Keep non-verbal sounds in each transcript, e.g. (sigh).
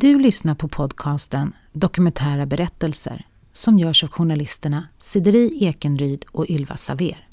Du lyssnar på podcasten Dokumentära berättelser som görs av journalisterna Sideri Ekenryd och Ylva Saver.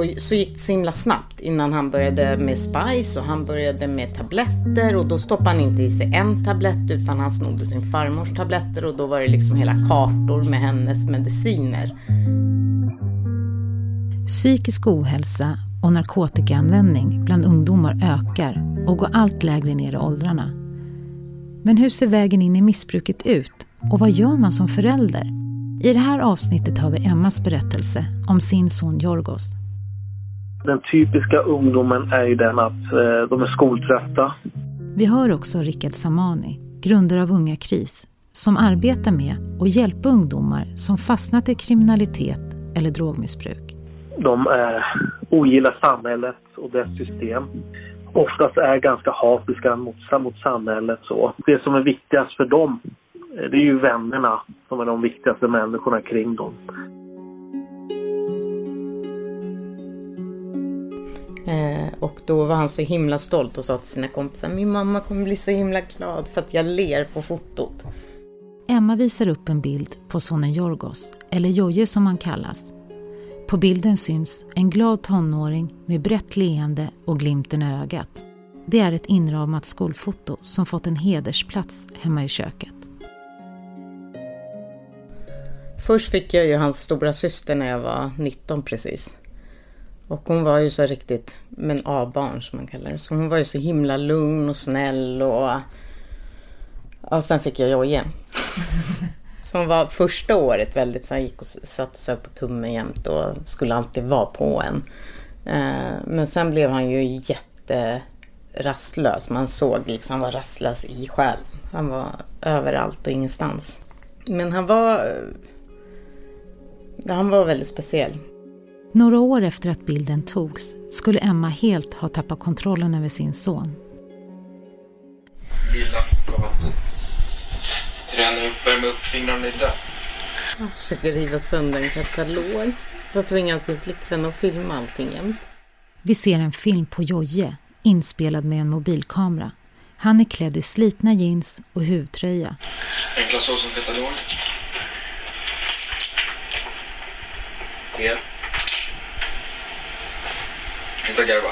Så, så gick det så himla snabbt innan han började med spice och han började med tabletter och då stoppade han inte i sig en tablett utan han snodde sin farmors tabletter och då var det liksom hela kartor med hennes mediciner. Psykisk ohälsa och narkotikaanvändning bland ungdomar ökar och går allt lägre ner i åldrarna. Men hur ser vägen in i missbruket ut och vad gör man som förälder? I det här avsnittet har vi Emmas berättelse om sin son Jorgos. Den typiska ungdomen är ju den att eh, de är skoltrötta. Vi hör också Rickard Samani, grundare av Unga Kris, som arbetar med att hjälpa ungdomar som fastnat i kriminalitet eller drogmissbruk. De eh, ogillar samhället och dess system. Oftast är ganska hatiska mot, mot samhället. Så. Det som är viktigast för dem, eh, det är ju vännerna som är de viktigaste människorna kring dem. Eh, och då var han så himla stolt och sa till sina kompisar, min mamma kommer bli så himla glad för att jag ler på fotot. Emma visar upp en bild på sonen Jorgos, eller Jojje som han kallas. På bilden syns en glad tonåring med brett leende och glimten i ögat. Det är ett inramat skolfoto som fått en hedersplats hemma i köket. Först fick jag ju hans stora syster när jag var 19 precis. Och hon var ju så riktigt, men A-barn som man kallar det. Så hon var ju så himla lugn och snäll och... Och sen fick jag Jojje. (laughs) som var första året väldigt så han gick och satt och sög på tummen jämt och skulle alltid vara på en. Eh, men sen blev han ju jätterastlös. Man såg liksom, han var rastlös i själen. Han var överallt och ingenstans. Men han var... Han var väldigt speciell. Några år efter att bilden togs skulle Emma helt ha tappat kontrollen över sin son. Lilla för att träna upp, värma upp fingrarna lite. Jag försöker riva sönder en katalog. Så tvingas sin flickvän att filma allting jämt. Vi ser en film på Jojje, inspelad med en mobilkamera. Han är klädd i slitna jeans och huvtröja. Enkla så som fetadol. Te. Sluta garva.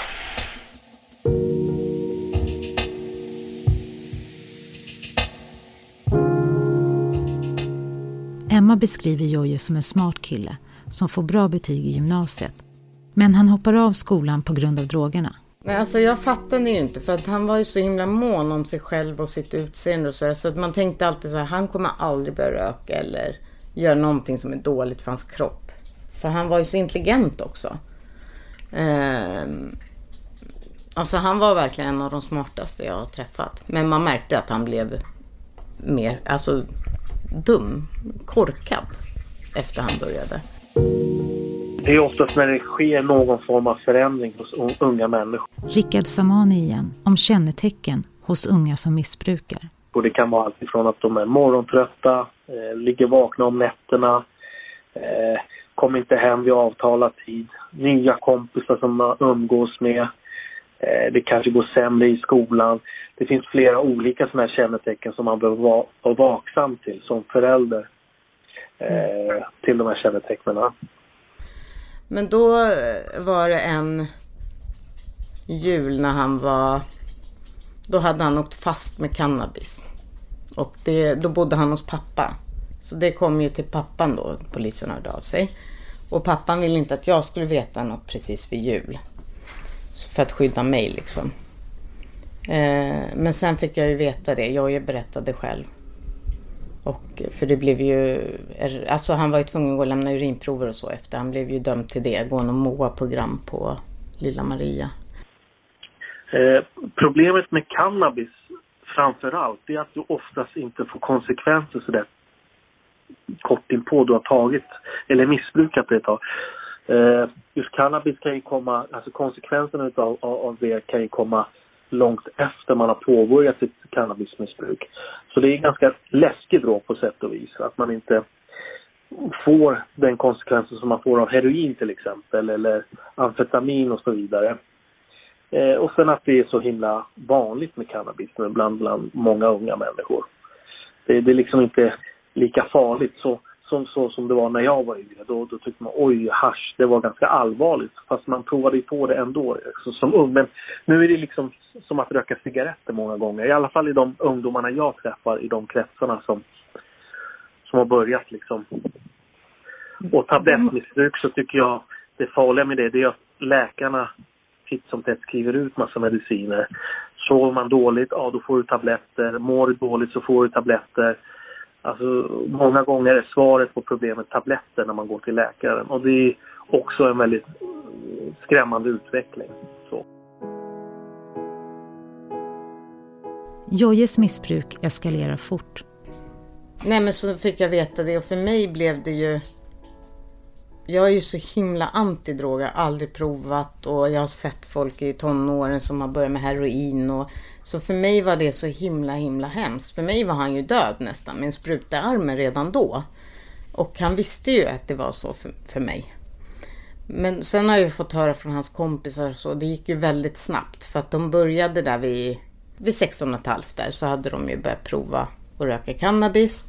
Emma beskriver Jojje som en smart kille som får bra betyg i gymnasiet. Men han hoppar av skolan på grund av drogerna. Nej, alltså jag fattade ju inte för att han var ju så himla mån om sig själv och sitt utseende och så, så att man tänkte alltid så här, han kommer aldrig börja röka eller göra någonting som är dåligt för hans kropp. För han var ju så intelligent också. Ehm, alltså han var verkligen en av de smartaste jag har träffat. Men man märkte att han blev mer, alltså dum, korkad efter han började. Det är oftast när det sker någon form av förändring hos unga människor. Rickard Samani igen, om kännetecken hos unga som missbrukar. Och det kan vara allt ifrån att de är morgontrötta, eh, ligger vakna om nätterna, eh, Kom inte hem vid avtalad tid, nya kompisar som man umgås med. Eh, det kanske går sämre i skolan. Det finns flera olika sådana här kännetecken som man behöver vara, vaksam till som förälder Mm. till de här kännetecknen. Men då eh, var det en jul när han var... Då hade han åkt fast med cannabis. Och det, då bodde han hos pappa. Så det kom ju till pappan då, polisen hörde av sig. Och pappan ville inte att jag skulle veta något precis vid jul. För att skydda mig liksom. Eh, men sen fick jag ju veta det. Jag berättade själv. Och, för det blev ju... Alltså han var ju tvungen att gå och lämna urinprover och så efter. Han blev ju dömd till det. Gå någon MOA-program på Lilla Maria. Eh, problemet med cannabis framför allt är att du oftast inte får konsekvenser sådär kort inpå du har tagit eller missbrukat det ett tag. Eh, just cannabis kan ju komma, alltså konsekvenserna utav, av, av det kan ju komma långt efter man har påbörjat sitt cannabismissbruk. Så det är ganska läskigt då på sätt och vis att man inte får den konsekvensen som man får av heroin till exempel eller amfetamin och så vidare. Eh, och sen att det är så himla vanligt med cannabis bland, bland många unga människor. Det, det är liksom inte lika farligt så, som, så som det var när jag var yngre. Då, då tyckte man oj, hash, det var ganska allvarligt. Fast man provade ju på det ändå liksom, som ung. Men nu är det liksom som att röka cigaretter många gånger. I alla fall i de ungdomarna jag träffar i de kretsarna som, som har börjat liksom. Och tablettmissbruk så tycker jag det farliga med det, det är att läkarna titt som tätt skriver ut massa mediciner. Sover man dåligt, ja då får du tabletter. Mår du dåligt så får du tabletter. Alltså många gånger är svaret på problemet tabletter när man går till läkaren. Och det är också en väldigt skrämmande utveckling. Så. Jojjes missbruk eskalerar fort. Nej men så fick jag veta det och för mig blev det ju jag är ju så himla antidrog. Jag har aldrig provat och jag har sett folk i tonåren som har börjat med heroin. Och, så för mig var det så himla himla hemskt. För mig var han ju död nästan med en spruta i armen redan då. Och han visste ju att det var så för, för mig. Men sen har jag fått höra från hans kompisar så det gick ju väldigt snabbt. För att de började där vid, vid 16 och ett halvt där så hade de ju börjat prova att röka cannabis.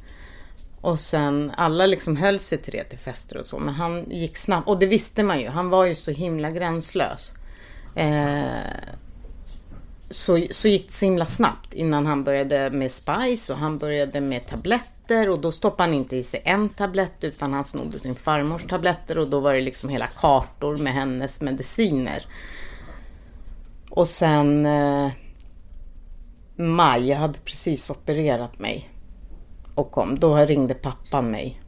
Och sen alla liksom höll sig till det till fester och så. Men han gick snabbt. Och det visste man ju. Han var ju så himla gränslös. Eh, så, så gick det så himla snabbt innan han började med Spice och han började med tabletter. Och då stoppade han inte i sig en tablett utan han snodde sin farmors tabletter. Och då var det liksom hela kartor med hennes mediciner. Och sen eh, Maj, jag hade precis opererat mig och kom. Då ringde pappan mig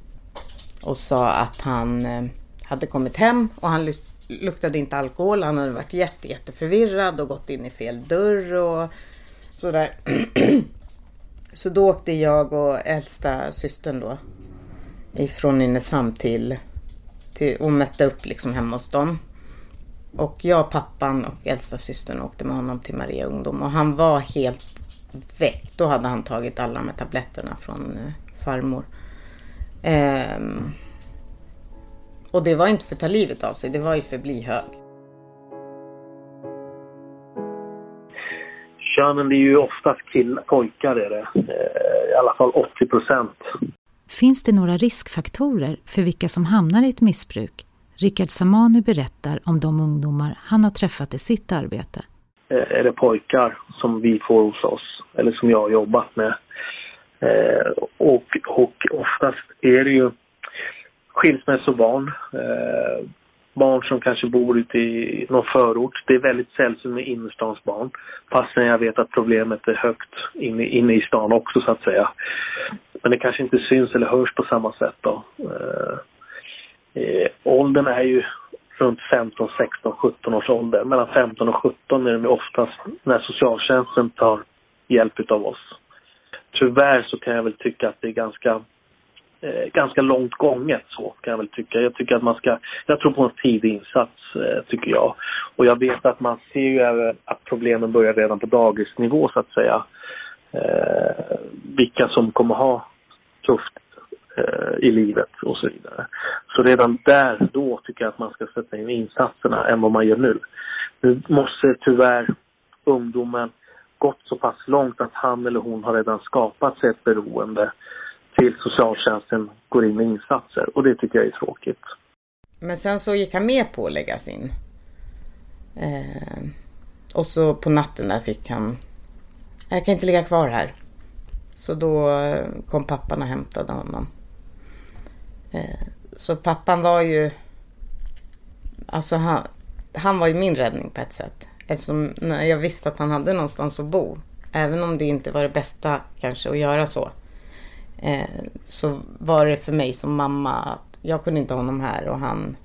och sa att han eh, hade kommit hem och han luktade inte alkohol. Han hade varit jätte, jätteförvirrad och gått in i fel dörr och sådär. (clears throat) Så då åkte jag och äldsta systern då ifrån Nynäshamn till, till och mötte upp liksom hemma hos dem. Och jag, pappan och äldsta systern åkte med honom till Maria Ungdom och han var helt väck. Då hade han tagit alla de här tabletterna från eh, farmor. Ehm, och det var inte för att ta livet av sig, det var ju för att bli hög. Könen är ju oftast killar, pojkar är det. Eh, I alla fall 80 procent. Finns det några riskfaktorer för vilka som hamnar i ett missbruk? Rickard Samani berättar om de ungdomar han har träffat i sitt arbete. Eh, är det pojkar som vi får hos oss eller som jag har jobbat med. Eh, och, och oftast är det ju skilsmässobarn, eh, barn som kanske bor ute i någon förort. Det är väldigt sällsynt med innerstans barn. Fastän jag vet att problemet är högt inne, inne i stan också så att säga. Men det kanske inte syns eller hörs på samma sätt då. Eh, eh, åldern är ju runt 15, 16, 17 års ålder. Mellan 15 och 17 är det oftast när socialtjänsten tar hjälp utav oss. Tyvärr så kan jag väl tycka att det är ganska eh, ganska långt gånget så kan jag väl tycka. Jag tycker att man ska, jag tror på en tidig insats eh, tycker jag. Och jag vet att man ser ju även att problemen börjar redan på dagisnivå så att säga. Eh, vilka som kommer ha tufft eh, i livet och så vidare. Så redan där, då tycker jag att man ska sätta in insatserna än vad man gör nu. Nu måste tyvärr ungdomen gått så pass långt att han eller hon har redan skapat sig ett beroende till socialtjänsten går in med insatser och det tycker jag är tråkigt. Men sen så gick han med på att läggas in. Eh, och så på natten där fick han, jag kan inte ligga kvar här. Så då eh, kom pappan och hämtade honom. Eh, så pappan var ju, alltså han, han var ju min räddning på ett sätt. Eftersom jag visste att han hade någonstans att bo. Även om det inte var det bästa kanske att göra så. Eh, så var det för mig som mamma att jag kunde inte ha honom här och han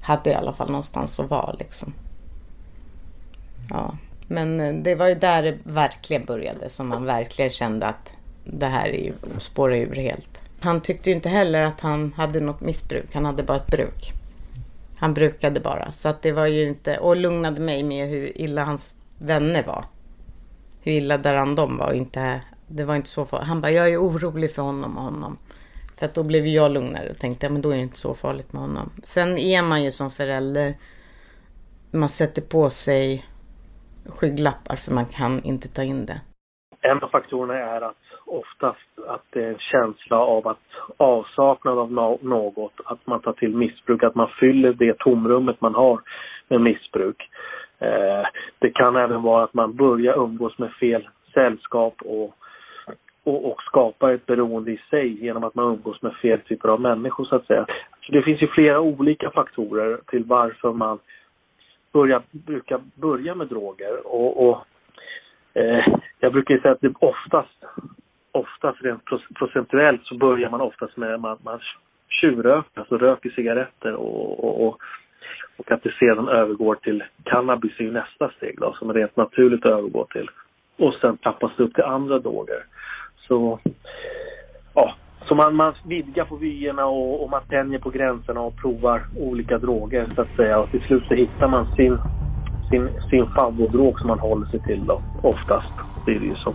hade i alla fall någonstans att vara liksom. Ja, men eh, det var ju där det verkligen började som man verkligen kände att det här spårar ur helt. Han tyckte ju inte heller att han hade något missbruk. Han hade bara ett bruk. Han brukade bara. Så att det var ju inte... Och lugnade mig med hur illa hans vänner var. hur illa däran de var. Och inte, det var inte så farligt. Han bara, jag är orolig för honom och honom. För att då blev jag lugnare och tänkte, ja men då är det inte så farligt med honom. Sen är man ju som förälder, man sätter på sig skygglappar för man kan inte ta in det. En av faktorerna är att oftast att det är en känsla av att avsaknad av något, att man tar till missbruk, att man fyller det tomrummet man har med missbruk. Eh, det kan även vara att man börjar umgås med fel sällskap och, och, och skapar ett beroende i sig genom att man umgås med fel typer av människor så att säga. Så det finns ju flera olika faktorer till varför man börjar, brukar börja med droger och, och eh, jag brukar säga att det oftast, oftast rent procentuellt så börjar man oftast med att man, man tjuvröker, alltså röker cigaretter och, och, och och att det sedan övergår till cannabis är ju nästa steg då, som rent naturligt övergår till. Och sen tappas det upp till andra droger. Så, ja, så man, man vidgar på vyerna och, och man tänjer på gränserna och provar olika droger så att säga. Och till slut så hittar man sin, sin, sin favoritdrog som man håller sig till då, oftast. Det är det ju så.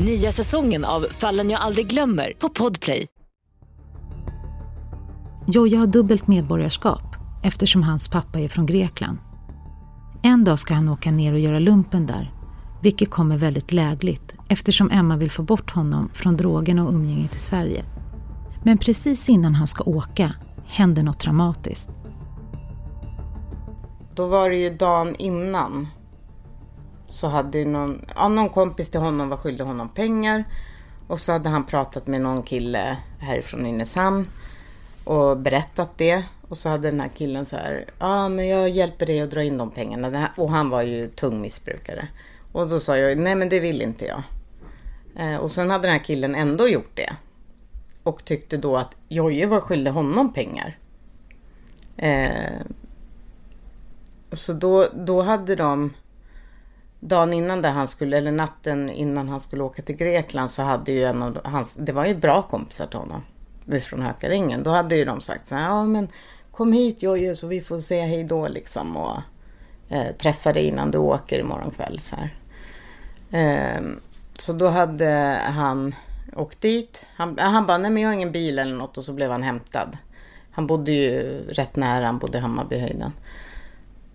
Nya säsongen av Fallen jag aldrig glömmer på Podplay. Jojje har dubbelt medborgarskap eftersom hans pappa är från Grekland. En dag ska han åka ner och göra lumpen där, vilket kommer väldigt lägligt eftersom Emma vill få bort honom från drogerna och umgänget i Sverige. Men precis innan han ska åka händer något dramatiskt. Då var det ju dagen innan. Så hade någon, ja, någon kompis till honom var skyldig honom pengar. Och så hade han pratat med någon kille härifrån Nynäshamn och berättat det. Och så hade den här killen så här, ja ah, men jag hjälper dig att dra in de pengarna. Och han var ju tung missbrukare. Och då sa jag, nej men det vill inte jag. Eh, och sen hade den här killen ändå gjort det. Och tyckte då att Jojje var skyldig honom pengar. Eh, så då, då hade de, dagen innan där han skulle, eller natten innan han skulle åka till Grekland så hade ju en av hans, det var ju bra kompisar till honom från Hökarängen. Då hade ju de sagt så här, ja men kom hit Jojje så vi får säga hej då liksom och eh, träffa dig innan du åker imorgon kväll så här. Eh, så då hade han åkt dit. Han, han bara, nej men jag har ingen bil eller något och så blev han hämtad. Han bodde ju rätt nära, han bodde i Hammarbyhöjden.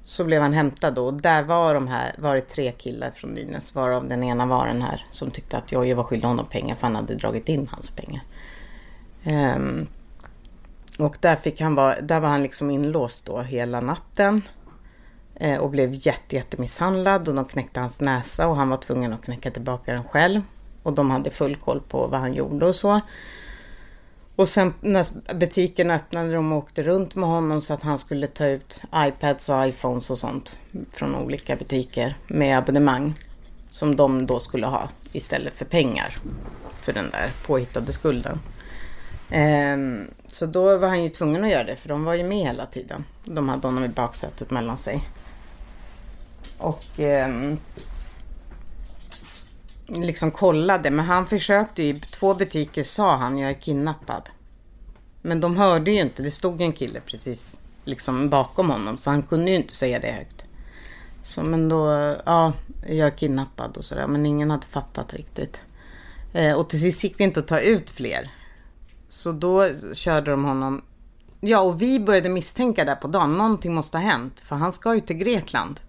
Så blev han hämtad då och där var de här, var det tre killar från Nynäs varav den ena var den här som tyckte att Jojje var skyldig honom pengar för han hade dragit in hans pengar. Um, och där, fick han vara, där var han liksom inlåst då hela natten. Eh, och blev jätte, jättemisshandlad och de knäckte hans näsa och han var tvungen att knäcka tillbaka den själv. Och de hade full koll på vad han gjorde och så. Och sen när butiken öppnade de åkte runt med honom så att han skulle ta ut iPads och iPhones och sånt från olika butiker med abonnemang. Som de då skulle ha istället för pengar för den där påhittade skulden. Ehm, så då var han ju tvungen att göra det för de var ju med hela tiden. De hade honom i baksätet mellan sig. Och ehm, liksom kollade. Men han försökte ju. Två butiker sa han jag är kidnappad. Men de hörde ju inte. Det stod en kille precis liksom bakom honom. Så han kunde ju inte säga det högt. Så men då, ja, jag är kidnappad och sådär. Men ingen hade fattat riktigt. Eh, och till sist gick det inte att ta ut fler. Så då körde de honom. Ja, och vi började misstänka där på dagen. Någonting måste ha hänt. För han ska ju till Grekland.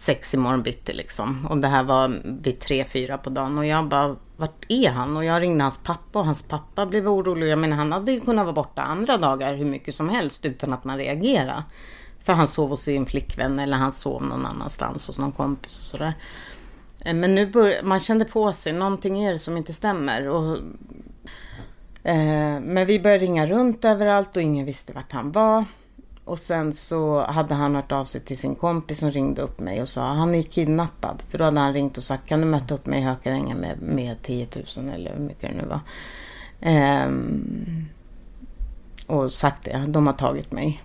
Sex i morgon bitti liksom. Och det här var vid tre, fyra på dagen. Och jag bara, vart är han? Och jag ringde hans pappa och hans pappa blev orolig. Jag menar, han hade ju kunnat vara borta andra dagar hur mycket som helst utan att man reagerade. För han sov hos sin flickvän eller han sov någon annanstans hos någon kompis och sådär. Eh, men nu började... man kände på sig, någonting är det som inte stämmer. Och Eh, men vi började ringa runt överallt och ingen visste vart han var och sen så hade han hört av sig till sin kompis som ringde upp mig och sa han är kidnappad. För då hade han ringt och sagt kan du möta upp mig i Hökarängen med, med 10 000 eller hur mycket det nu var. Ehm, och sagt det, de har tagit mig.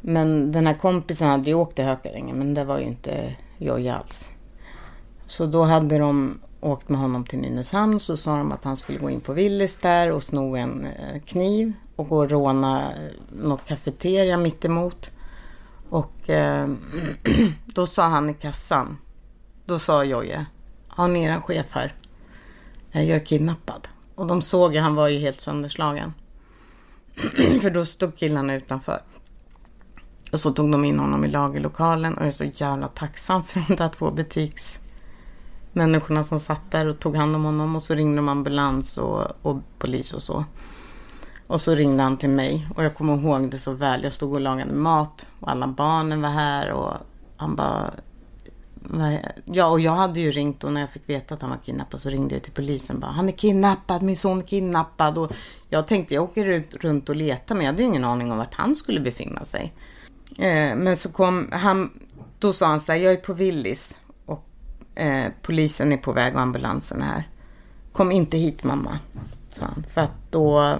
Men den här kompisen hade ju åkt till Hökarängen men det var ju inte jag alls. Så då hade de åkt med honom till Nynäshamn så sa de att han skulle gå in på Willys där och sno en eh, kniv och gå och råna något kafeteria mittemot. Och eh, (clears throat) då sa han i kassan, då sa Jojje, har ni er chef här? Jag är kidnappad. Och de såg att han var ju helt sönderslagen. (clears throat) För då stod killarna utanför. Och så tog de in honom i lagerlokalen och jag är så jävla tacksam för de där två butiksmänniskorna som satt där och tog hand om honom. Och så ringde de ambulans och, och polis och så. Och så ringde han till mig och jag kommer ihåg det så väl. Jag stod och lagade mat och alla barnen var här och han bara... Ja, och jag hade ju ringt och när jag fick veta att han var kidnappad så ringde jag till polisen bara. Han är kidnappad, min son är kidnappad. Och jag tänkte jag åker ut, runt och letar men jag hade ju ingen aning om vart han skulle befinna sig. Eh, men så kom han, då sa han så här, jag är på Willis och eh, polisen är på väg och ambulansen är här. Kom inte hit mamma sa han. För att då,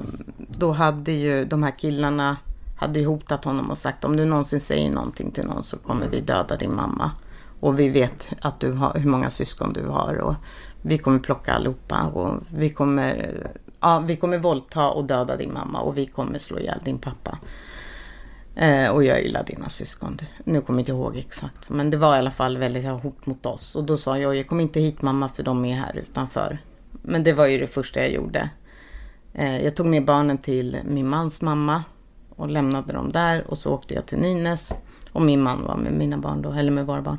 då hade ju de här killarna hade hotat honom och sagt om du någonsin säger någonting till någon så kommer vi döda din mamma. Och vi vet att du har, hur många syskon du har och vi kommer plocka allihopa och vi kommer, ja, vi kommer våldta och döda din mamma och vi kommer slå ihjäl din pappa. Eh, och göra illa dina syskon. Nu kommer jag inte ihåg exakt. Men det var i alla fall väldigt hot mot oss. Och då sa jag, jag kommer inte hit mamma för de är här utanför. Men det var ju det första jag gjorde. Eh, jag tog ner barnen till min mans mamma och lämnade dem där och så åkte jag till Nynäs. Och min man var med mina barn då, eller med våra barn.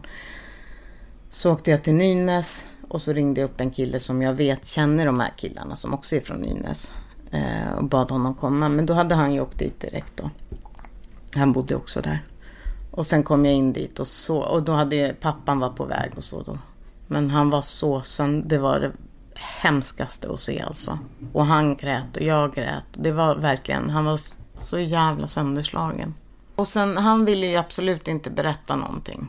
Så åkte jag till Nynäs och så ringde jag upp en kille som jag vet känner de här killarna som också är från Nynäs. Eh, och bad honom komma. Men då hade han ju åkt dit direkt då. Han bodde också där. Och sen kom jag in dit och så. Och då hade pappan var på väg och så då. Men han var så sönder. Det var det hemskaste att se alltså. Och han grät och jag grät. Det var verkligen, han var så jävla sönderslagen. Och sen, han ville ju absolut inte berätta någonting.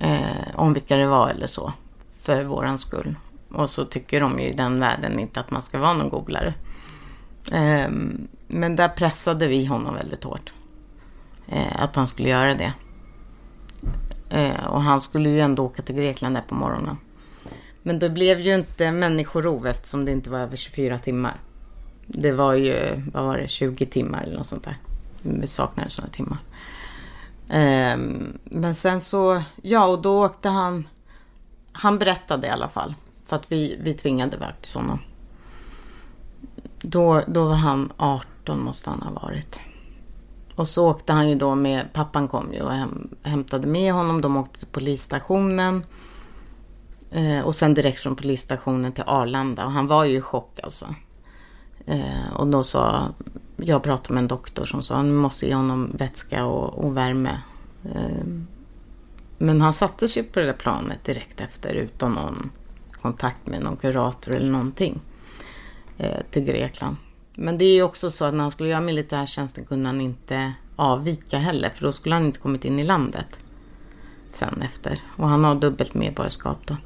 Eh, om vilka det var eller så. För våran skull. Och så tycker de ju i den världen inte att man ska vara någon golare. Eh, men där pressade vi honom väldigt hårt. Eh, att han skulle göra det. Eh, och han skulle ju ändå åka till Grekland där på morgonen. Men det blev ju inte människorov eftersom det inte var över 24 timmar. Det var ju, vad var det, 20 timmar eller något sånt där. Vi saknade sådana timmar. Um, men sen så, ja och då åkte han, han berättade i alla fall. För att vi, vi tvingade iväg till honom. Då, då var han 18 måste han ha varit. Och så åkte han ju då med, pappan kom ju och häm, hämtade med honom. De åkte till polisstationen. Eh, och sen direkt från polisstationen till Arlanda. Och han var ju i chock alltså. Eh, och då sa, jag pratade med en doktor som sa, nu måste ge honom vätska och, och värme. Eh, men han sattes ju på det där planet direkt efter utan någon kontakt med någon kurator eller någonting. Eh, till Grekland. Men det är ju också så att när han skulle göra militärtjänsten kunde han inte avvika heller. För då skulle han inte kommit in i landet. Sen efter. Och han har dubbelt medborgarskap då.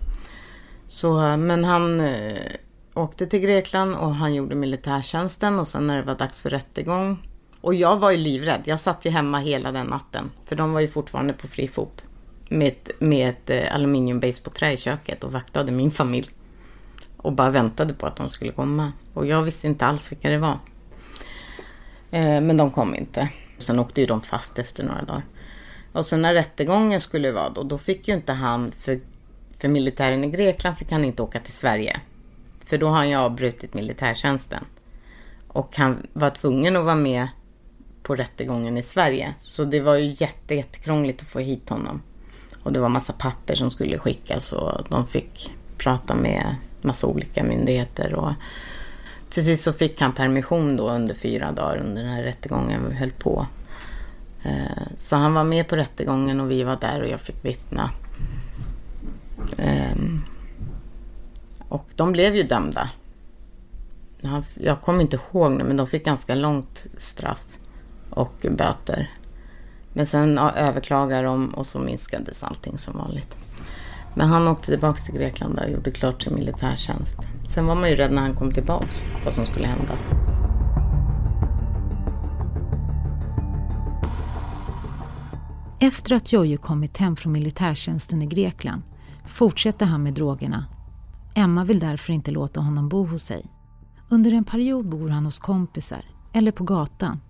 Så, men han eh, åkte till Grekland och han gjorde militärtjänsten och sen när det var dags för rättegång. Och jag var ju livrädd. Jag satt ju hemma hela den natten. För de var ju fortfarande på fri fot. Med ett, med ett eh, aluminiumbase på trä i köket och vaktade min familj. Och bara väntade på att de skulle komma. Och jag visste inte alls vilka det var. Eh, men de kom inte. Sen åkte ju de fast efter några dagar. Och sen när rättegången skulle vara då, då fick ju inte han för för militären i Grekland fick han inte åka till Sverige. För då har han ju avbrutit militärtjänsten. Och han var tvungen att vara med på rättegången i Sverige. Så det var ju jätte, jättekrångligt att få hit honom. Och det var massa papper som skulle skickas och de fick prata med massa olika myndigheter. Och till sist så fick han permission då under fyra dagar under den här rättegången vi höll på. Eh, så han var med på rättegången och vi var där och jag fick vittna. Ehm, och de blev ju dömda. Jag kommer inte ihåg nu, men de fick ganska långt straff. och böter. Men sen överklagade de och så minskades allting som vanligt. Men han åkte tillbaka till Grekland och gjorde klart sin militärtjänst. Sen var man ju rädd när han kom tillbaka vad som skulle hända. Efter att Jojo kommit hem från militärtjänsten i Grekland fortsätter han med drogerna. Emma vill därför inte låta honom bo hos sig. Under en period bor han hos kompisar eller på gatan.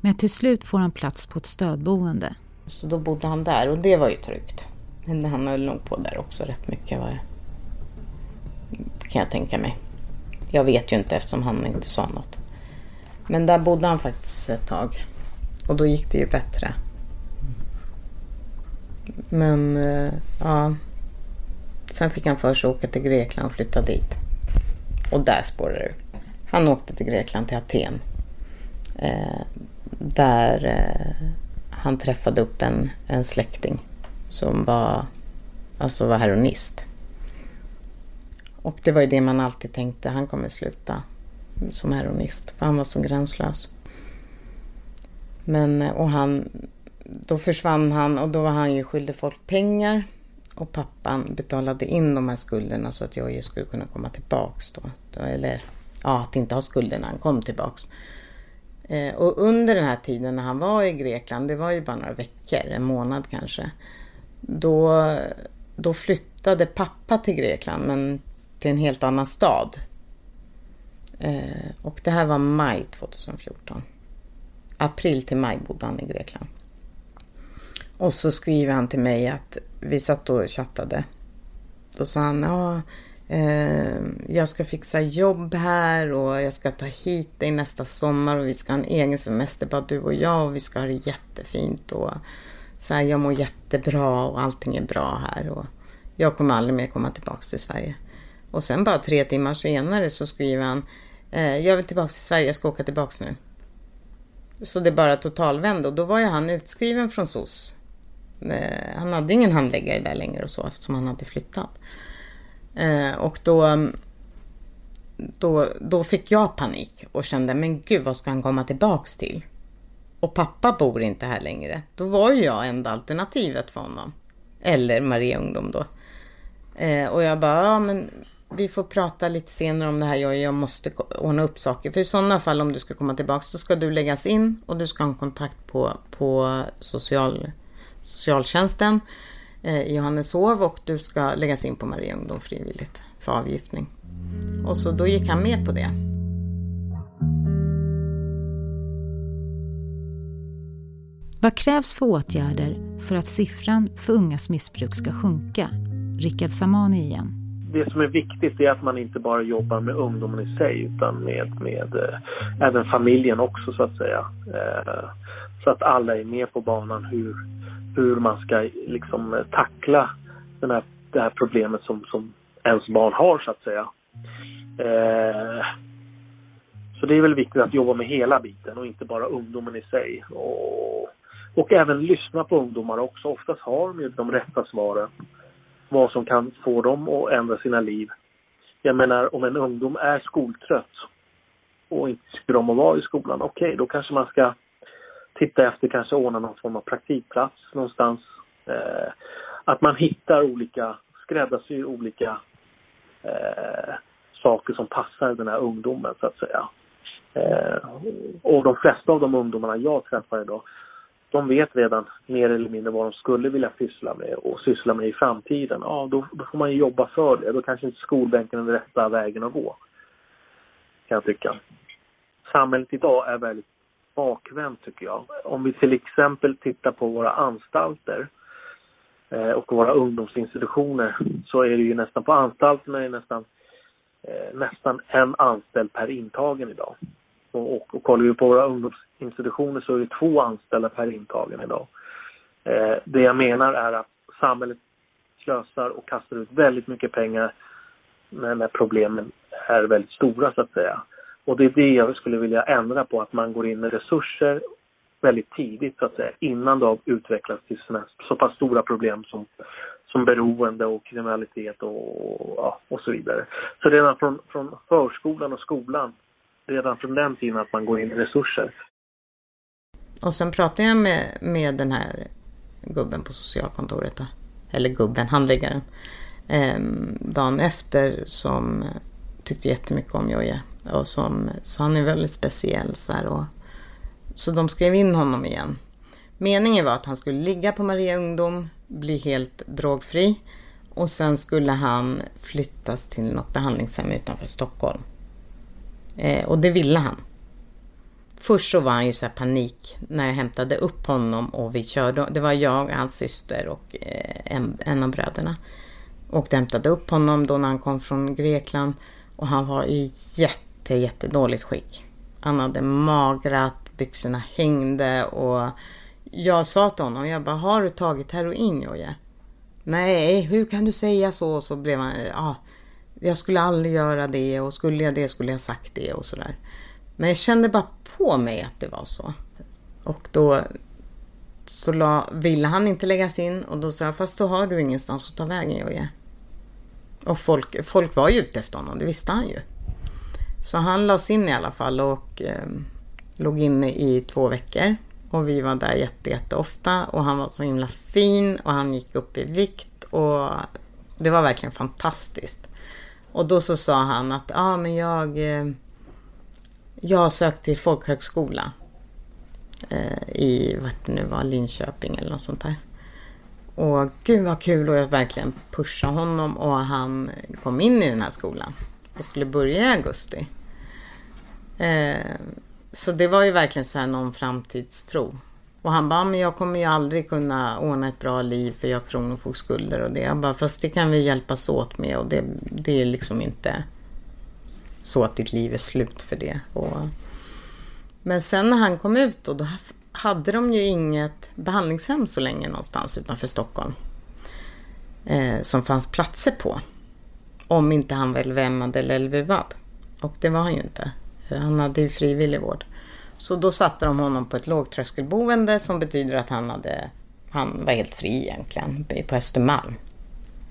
Men till slut får han plats på ett stödboende. Så då bodde han där och det var ju tryggt. Men han höll nog på där också rätt mycket. Var kan jag tänka mig. Jag vet ju inte eftersom han inte sa något. Men där bodde han faktiskt ett tag. Och då gick det ju bättre. Men eh, ja. Sen fick han för sig att åka till Grekland och flytta dit. Och där spårade det Han åkte till Grekland, till Aten. Eh, där eh, han träffade upp en, en släkting som var, alltså var heroinist. Och det var ju det man alltid tänkte, han kommer sluta som heroinist. För han var så gränslös. Men, eh, och han, då försvann han och då var han ju skyldig folk pengar. Och pappan betalade in de här skulderna så att Jojje skulle kunna komma tillbaks då. Eller ja, att inte ha skulderna, när han kom tillbaks. Eh, och under den här tiden när han var i Grekland, det var ju bara några veckor, en månad kanske. Då, då flyttade pappa till Grekland, men till en helt annan stad. Eh, och det här var maj 2014. April till maj bodde han i Grekland. Och så skriver han till mig att vi satt och chattade. Då sa han, ja, eh, jag ska fixa jobb här och jag ska ta hit dig nästa sommar och vi ska ha en egen semester, bara du och jag och vi ska ha det jättefint och så här, jag mår jättebra och allting är bra här och jag kommer aldrig mer komma tillbaka till Sverige. Och sen bara tre timmar senare så skriver han, eh, jag vill tillbaka till Sverige, jag ska åka tillbaka nu. Så det bara totalvände och då var ju han utskriven från SOS Eh, han hade ingen handläggare där längre och så eftersom han hade flyttat. Eh, och då, då, då fick jag panik och kände, men gud vad ska han komma tillbaks till? Och pappa bor inte här längre. Då var ju jag enda alternativet för honom. Eller Maria Ungdom då. Eh, och jag bara, ja men vi får prata lite senare om det här. Jag, jag måste ordna upp saker. För i sådana fall om du ska komma tillbaks då ska du läggas in och du ska ha en kontakt på, på social socialtjänsten eh, i Johanneshov och du ska läggas in på Maria Ungdom frivilligt för avgiftning. Och så då gick han med på det. Vad krävs för åtgärder för att siffran för ungas missbruk ska sjunka? Rickard Samani igen. Det som är viktigt är att man inte bara jobbar med ungdomen i sig utan med, med eh, även familjen också så att säga. Eh, så att alla är med på banan hur, hur man ska liksom eh, tackla den här, det här problemet som, som ens barn har så att säga. Eh, så det är väl viktigt att jobba med hela biten och inte bara ungdomen i sig. Och, och även lyssna på ungdomar också. Oftast har de ju de rätta svaren. Vad som kan få dem att ändra sina liv. Jag menar om en ungdom är skoltrött och inte tycker om att vara i skolan, okej okay, då kanske man ska titta efter, kanske ordna någon form av praktikplats någonstans. Eh, att man hittar olika, skräddarsyr olika eh, saker som passar den här ungdomen så att säga. Eh, och de flesta av de ungdomarna jag träffar idag, de vet redan mer eller mindre vad de skulle vilja syssla med och syssla med i framtiden. Ja, då, då får man ju jobba för det. Då kanske inte skolbänken är den rätta vägen att gå. Kan jag tycka. Samhället idag är väldigt bakvänt tycker jag. Om vi till exempel tittar på våra anstalter eh, och våra ungdomsinstitutioner så är det ju nästan på anstalterna är det nästan eh, nästan en anställd per intagen idag. Och, och, och kollar vi på våra ungdomsinstitutioner så är det två anställda per intagen idag. Eh, det jag menar är att samhället slösar och kastar ut väldigt mycket pengar när, när problemen är väldigt stora så att säga. Och det är det jag skulle vilja ändra på, att man går in med resurser väldigt tidigt så att säga, innan det har utvecklats till såna, så pass stora problem som, som beroende och kriminalitet och, ja, och så vidare. Så redan från, från förskolan och skolan, redan från den tiden att man går in med resurser. Och sen pratade jag med, med den här gubben på socialkontoret. Då. Eller gubben, handläggaren. Eh, dagen efter som tyckte jättemycket om Jojje. Och som, så han är väldigt speciell. Så, här, och, så de skrev in honom igen. Meningen var att han skulle ligga på Maria Ungdom, bli helt drogfri. Och sen skulle han flyttas till något behandlingshem utanför Stockholm. Eh, och det ville han. Först så var han ju så panik när jag hämtade upp honom och vi körde. Det var jag, hans syster och eh, en, en av bröderna. Och hämtade upp honom då när han kom från Grekland. Och han var i jätte, jättedåligt skick. Han hade magrat, byxorna hängde och jag sa till honom, jag bara, har du tagit heroin Jojje? Nej, hur kan du säga så? Så blev han, ja, jag skulle aldrig göra det och skulle jag det skulle jag sagt det och sådär. Men jag kände bara på mig att det var så. Och då så la, ville han inte läggas in och då sa jag, fast då har du ingenstans att ta vägen Jojje. Och folk, folk var ju ute efter honom, det visste han ju. Så han lades in i alla fall och eh, låg inne i två veckor. Och vi var där jätte, jätte ofta och han var så himla fin och han gick upp i vikt och det var verkligen fantastiskt. Och då så sa han att ja ah, men jag, eh, jag har sökt till folkhögskola eh, i vart det nu var, Linköping eller något sånt där. Och gud vad kul och jag verkligen pushade honom och han kom in i den här skolan och skulle börja i augusti. Eh, så det var ju verkligen så här någon framtidstro. Och han bara, men jag kommer ju aldrig kunna ordna ett bra liv för jag har kronofogdskulder och det. Jag bara, fast det kan vi hjälpas åt med och det, det är liksom inte så att ditt liv är slut för det. Och, men sen när han kom ut och då hade de ju inget behandlingshem så länge någonstans utanför Stockholm. Eh, som fanns platser på. Om inte han var LVM eller LVVAD. Och det var han ju inte. Han hade ju frivillig vård. Så då satte de honom på ett lågtröskelboende som betyder att han, hade, han var helt fri egentligen på Östermalm.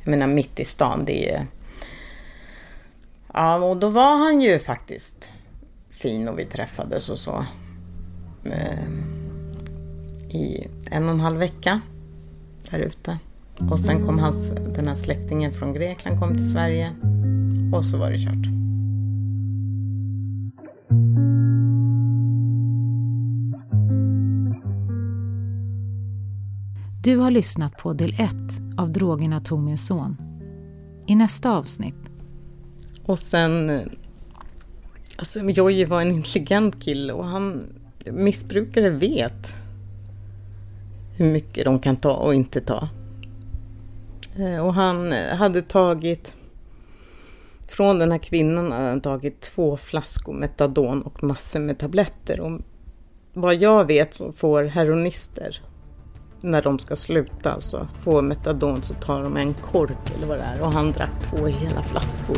Jag menar mitt i stan, det är ju... Ja, och då var han ju faktiskt fin och vi träffades och så. Eh, i en och en halv vecka där ute. Och sen kom hans, den här släktingen från Grekland kom till Sverige. Och så var det kört. Du har lyssnat på del 1 av Drogerna tog min son. I nästa avsnitt. Och sen... Alltså Jojje var en intelligent kille och han... Missbrukare vet hur mycket de kan ta och inte ta. Eh, och han eh, hade tagit... Från den här kvinnan hade han tagit två flaskor metadon och massor med tabletter. Och vad jag vet så får heroinister när de ska sluta, alltså få metadon så tar de en kork eller vad det är och han drack två hela flaskor.